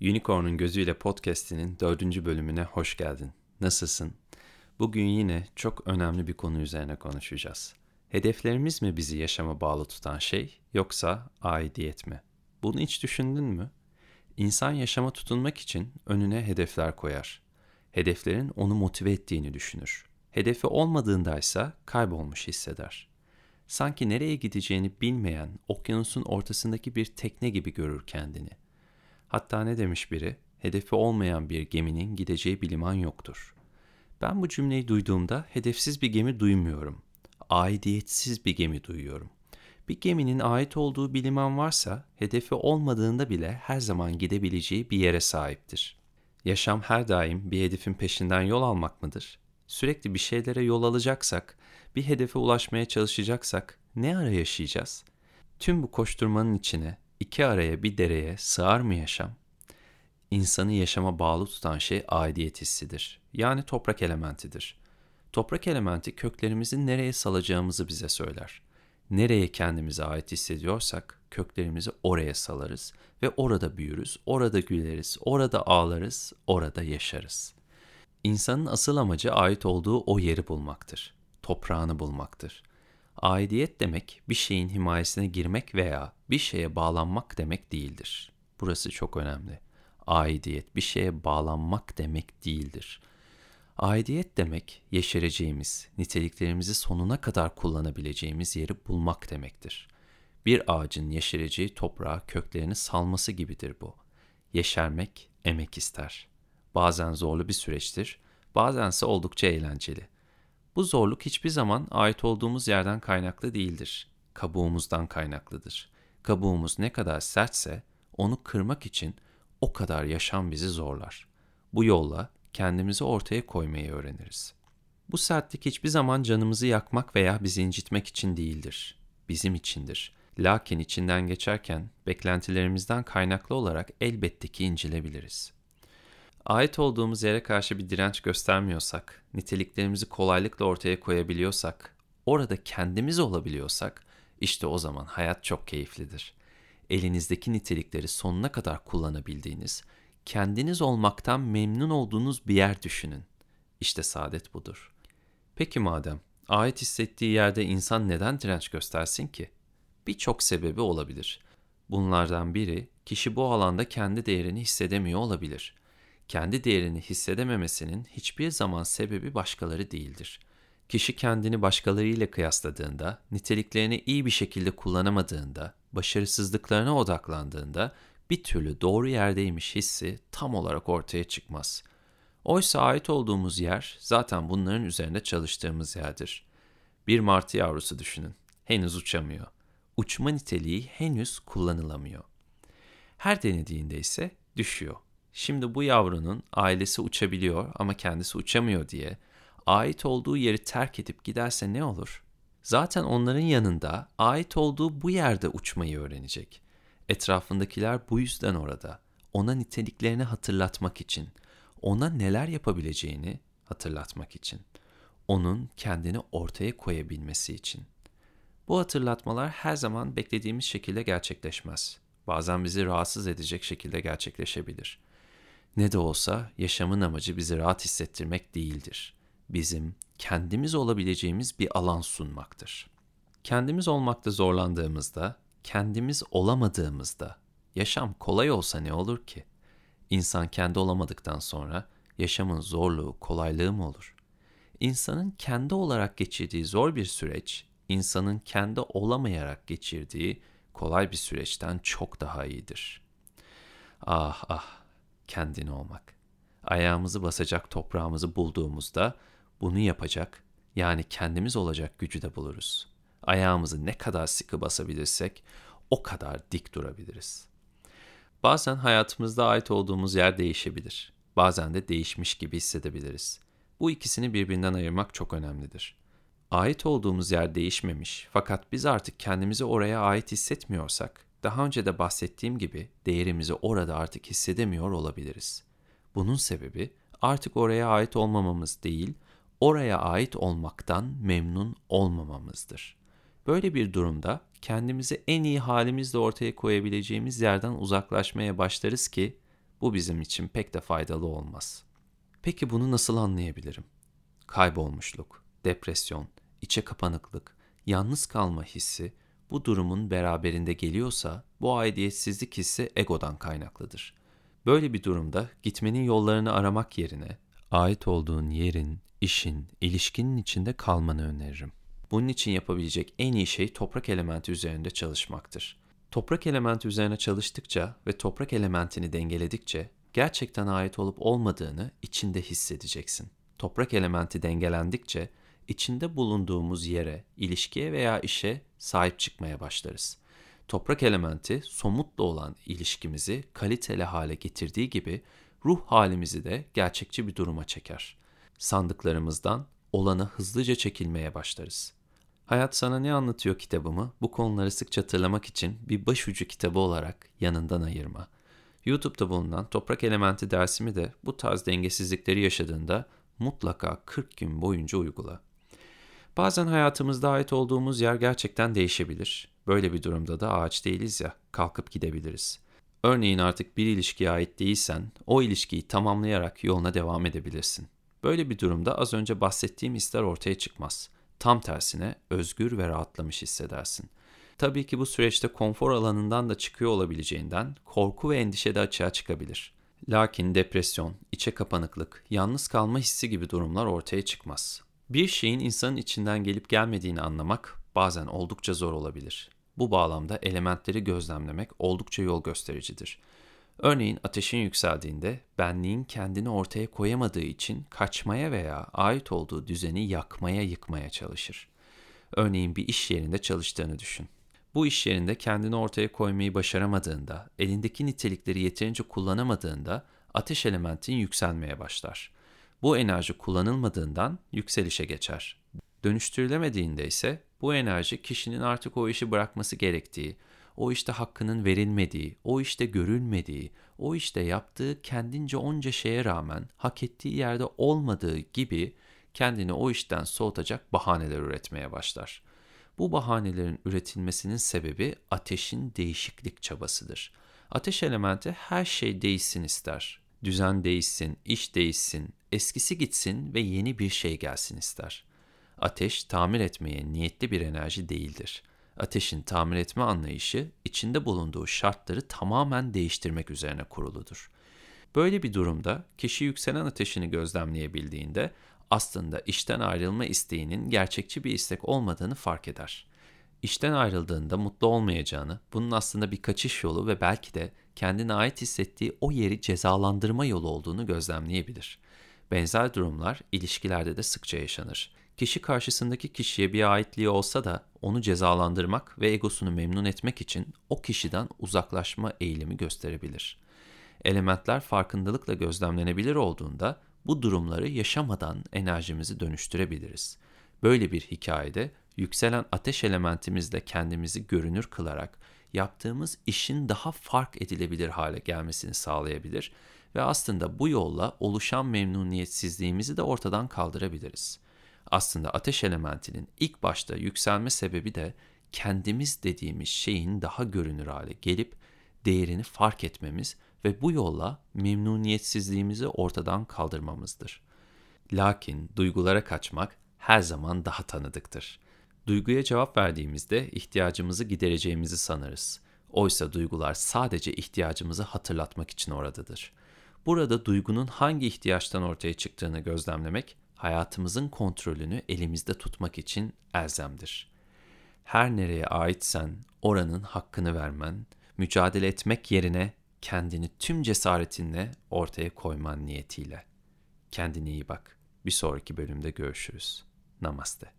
Unicorn'un Gözüyle Podcast'inin dördüncü bölümüne hoş geldin. Nasılsın? Bugün yine çok önemli bir konu üzerine konuşacağız. Hedeflerimiz mi bizi yaşama bağlı tutan şey yoksa aidiyet mi? Bunu hiç düşündün mü? İnsan yaşama tutunmak için önüne hedefler koyar. Hedeflerin onu motive ettiğini düşünür. Hedefi olmadığındaysa kaybolmuş hisseder. Sanki nereye gideceğini bilmeyen okyanusun ortasındaki bir tekne gibi görür kendini. Hatta ne demiş biri? Hedefi olmayan bir geminin gideceği bir liman yoktur. Ben bu cümleyi duyduğumda hedefsiz bir gemi duymuyorum. Aidiyetsiz bir gemi duyuyorum. Bir geminin ait olduğu bir liman varsa hedefi olmadığında bile her zaman gidebileceği bir yere sahiptir. Yaşam her daim bir hedefin peşinden yol almak mıdır? Sürekli bir şeylere yol alacaksak, bir hedefe ulaşmaya çalışacaksak ne ara yaşayacağız? Tüm bu koşturmanın içine iki araya bir dereye sığar mı yaşam? İnsanı yaşama bağlı tutan şey aidiyet hissidir. Yani toprak elementidir. Toprak elementi köklerimizi nereye salacağımızı bize söyler. Nereye kendimize ait hissediyorsak köklerimizi oraya salarız ve orada büyürüz, orada güleriz, orada ağlarız, orada yaşarız. İnsanın asıl amacı ait olduğu o yeri bulmaktır. Toprağını bulmaktır. Aidiyet demek bir şeyin himayesine girmek veya bir şeye bağlanmak demek değildir. Burası çok önemli. Aidiyet bir şeye bağlanmak demek değildir. Aidiyet demek yeşereceğimiz, niteliklerimizi sonuna kadar kullanabileceğimiz yeri bulmak demektir. Bir ağacın yeşereceği toprağa köklerini salması gibidir bu. Yeşermek emek ister. Bazen zorlu bir süreçtir, bazense oldukça eğlenceli. Bu zorluk hiçbir zaman ait olduğumuz yerden kaynaklı değildir. Kabuğumuzdan kaynaklıdır. Kabuğumuz ne kadar sertse onu kırmak için o kadar yaşam bizi zorlar. Bu yolla kendimizi ortaya koymayı öğreniriz. Bu sertlik hiçbir zaman canımızı yakmak veya bizi incitmek için değildir. Bizim içindir. Lakin içinden geçerken beklentilerimizden kaynaklı olarak elbette ki incilebiliriz. Ait olduğumuz yere karşı bir direnç göstermiyorsak, niteliklerimizi kolaylıkla ortaya koyabiliyorsak, orada kendimiz olabiliyorsak, işte o zaman hayat çok keyiflidir. Elinizdeki nitelikleri sonuna kadar kullanabildiğiniz, kendiniz olmaktan memnun olduğunuz bir yer düşünün. İşte saadet budur. Peki madem ait hissettiği yerde insan neden direnç göstersin ki? Birçok sebebi olabilir. Bunlardan biri kişi bu alanda kendi değerini hissedemiyor olabilir. Kendi değerini hissedememesinin hiçbir zaman sebebi başkaları değildir. Kişi kendini başkalarıyla kıyasladığında, niteliklerini iyi bir şekilde kullanamadığında, başarısızlıklarına odaklandığında bir türlü doğru yerdeymiş hissi tam olarak ortaya çıkmaz. Oysa ait olduğumuz yer zaten bunların üzerinde çalıştığımız yerdir. Bir martı yavrusu düşünün. Henüz uçamıyor. Uçma niteliği henüz kullanılamıyor. Her denediğinde ise düşüyor. Şimdi bu yavrunun ailesi uçabiliyor ama kendisi uçamıyor diye ait olduğu yeri terk edip giderse ne olur? Zaten onların yanında ait olduğu bu yerde uçmayı öğrenecek. Etrafındakiler bu yüzden orada. Ona niteliklerini hatırlatmak için, ona neler yapabileceğini hatırlatmak için, onun kendini ortaya koyabilmesi için. Bu hatırlatmalar her zaman beklediğimiz şekilde gerçekleşmez. Bazen bizi rahatsız edecek şekilde gerçekleşebilir. Ne de olsa yaşamın amacı bizi rahat hissettirmek değildir. Bizim kendimiz olabileceğimiz bir alan sunmaktır. Kendimiz olmakta zorlandığımızda, kendimiz olamadığımızda yaşam kolay olsa ne olur ki? İnsan kendi olamadıktan sonra yaşamın zorluğu, kolaylığı mı olur? İnsanın kendi olarak geçirdiği zor bir süreç, insanın kendi olamayarak geçirdiği kolay bir süreçten çok daha iyidir. Ah ah, kendini olmak. Ayağımızı basacak toprağımızı bulduğumuzda bunu yapacak, yani kendimiz olacak gücü de buluruz. Ayağımızı ne kadar sıkı basabilirsek o kadar dik durabiliriz. Bazen hayatımızda ait olduğumuz yer değişebilir. Bazen de değişmiş gibi hissedebiliriz. Bu ikisini birbirinden ayırmak çok önemlidir. Ait olduğumuz yer değişmemiş fakat biz artık kendimizi oraya ait hissetmiyorsak, daha önce de bahsettiğim gibi değerimizi orada artık hissedemiyor olabiliriz. Bunun sebebi artık oraya ait olmamamız değil, oraya ait olmaktan memnun olmamamızdır. Böyle bir durumda kendimizi en iyi halimizle ortaya koyabileceğimiz yerden uzaklaşmaya başlarız ki bu bizim için pek de faydalı olmaz. Peki bunu nasıl anlayabilirim? Kaybolmuşluk, depresyon, içe kapanıklık, yalnız kalma hissi bu durumun beraberinde geliyorsa bu aidiyetsizlik hissi egodan kaynaklıdır. Böyle bir durumda gitmenin yollarını aramak yerine ait olduğun yerin, işin, ilişkinin içinde kalmanı öneririm. Bunun için yapabilecek en iyi şey toprak elementi üzerinde çalışmaktır. Toprak elementi üzerine çalıştıkça ve toprak elementini dengeledikçe gerçekten ait olup olmadığını içinde hissedeceksin. Toprak elementi dengelendikçe içinde bulunduğumuz yere, ilişkiye veya işe sahip çıkmaya başlarız. Toprak elementi somutla olan ilişkimizi kaliteli hale getirdiği gibi ruh halimizi de gerçekçi bir duruma çeker. Sandıklarımızdan olana hızlıca çekilmeye başlarız. Hayat Sana Ne Anlatıyor kitabımı bu konuları sıkça hatırlamak için bir başucu kitabı olarak yanından ayırma. YouTube'da bulunan Toprak Elementi dersimi de bu tarz dengesizlikleri yaşadığında mutlaka 40 gün boyunca uygula. Bazen hayatımızda ait olduğumuz yer gerçekten değişebilir. Böyle bir durumda da ağaç değiliz ya, kalkıp gidebiliriz. Örneğin artık bir ilişkiye ait değilsen, o ilişkiyi tamamlayarak yoluna devam edebilirsin. Böyle bir durumda az önce bahsettiğim hisler ortaya çıkmaz. Tam tersine özgür ve rahatlamış hissedersin. Tabii ki bu süreçte konfor alanından da çıkıyor olabileceğinden korku ve endişe de açığa çıkabilir. Lakin depresyon, içe kapanıklık, yalnız kalma hissi gibi durumlar ortaya çıkmaz. Bir şeyin insanın içinden gelip gelmediğini anlamak bazen oldukça zor olabilir. Bu bağlamda elementleri gözlemlemek oldukça yol göstericidir. Örneğin ateşin yükseldiğinde benliğin kendini ortaya koyamadığı için kaçmaya veya ait olduğu düzeni yakmaya yıkmaya çalışır. Örneğin bir iş yerinde çalıştığını düşün. Bu iş yerinde kendini ortaya koymayı başaramadığında, elindeki nitelikleri yeterince kullanamadığında ateş elementin yükselmeye başlar. Bu enerji kullanılmadığından yükselişe geçer. Dönüştürülemediğinde ise bu enerji kişinin artık o işi bırakması gerektiği, o işte hakkının verilmediği, o işte görülmediği, o işte yaptığı kendince onca şeye rağmen hak ettiği yerde olmadığı gibi kendini o işten soğutacak bahaneler üretmeye başlar. Bu bahanelerin üretilmesinin sebebi ateşin değişiklik çabasıdır. Ateş elementi her şey değişsin ister. Düzen değişsin, iş değişsin, eskisi gitsin ve yeni bir şey gelsin ister. Ateş tamir etmeye niyetli bir enerji değildir. Ateşin tamir etme anlayışı içinde bulunduğu şartları tamamen değiştirmek üzerine kuruludur. Böyle bir durumda kişi yükselen ateşini gözlemleyebildiğinde aslında işten ayrılma isteğinin gerçekçi bir istek olmadığını fark eder. İşten ayrıldığında mutlu olmayacağını, bunun aslında bir kaçış yolu ve belki de kendine ait hissettiği o yeri cezalandırma yolu olduğunu gözlemleyebilir. Benzer durumlar ilişkilerde de sıkça yaşanır. Kişi karşısındaki kişiye bir aitliği olsa da onu cezalandırmak ve egosunu memnun etmek için o kişiden uzaklaşma eğilimi gösterebilir. Elementler farkındalıkla gözlemlenebilir olduğunda bu durumları yaşamadan enerjimizi dönüştürebiliriz. Böyle bir hikayede yükselen ateş elementimizle kendimizi görünür kılarak yaptığımız işin daha fark edilebilir hale gelmesini sağlayabilir ve aslında bu yolla oluşan memnuniyetsizliğimizi de ortadan kaldırabiliriz. Aslında ateş elementinin ilk başta yükselme sebebi de kendimiz dediğimiz şeyin daha görünür hale gelip değerini fark etmemiz ve bu yolla memnuniyetsizliğimizi ortadan kaldırmamızdır. Lakin duygulara kaçmak her zaman daha tanıdıktır. Duyguya cevap verdiğimizde ihtiyacımızı gidereceğimizi sanırız. Oysa duygular sadece ihtiyacımızı hatırlatmak için oradadır. Burada duygunun hangi ihtiyaçtan ortaya çıktığını gözlemlemek, hayatımızın kontrolünü elimizde tutmak için elzemdir. Her nereye aitsen oranın hakkını vermen, mücadele etmek yerine kendini tüm cesaretinle ortaya koyman niyetiyle. Kendine iyi bak. Bir sonraki bölümde görüşürüz. Namaste.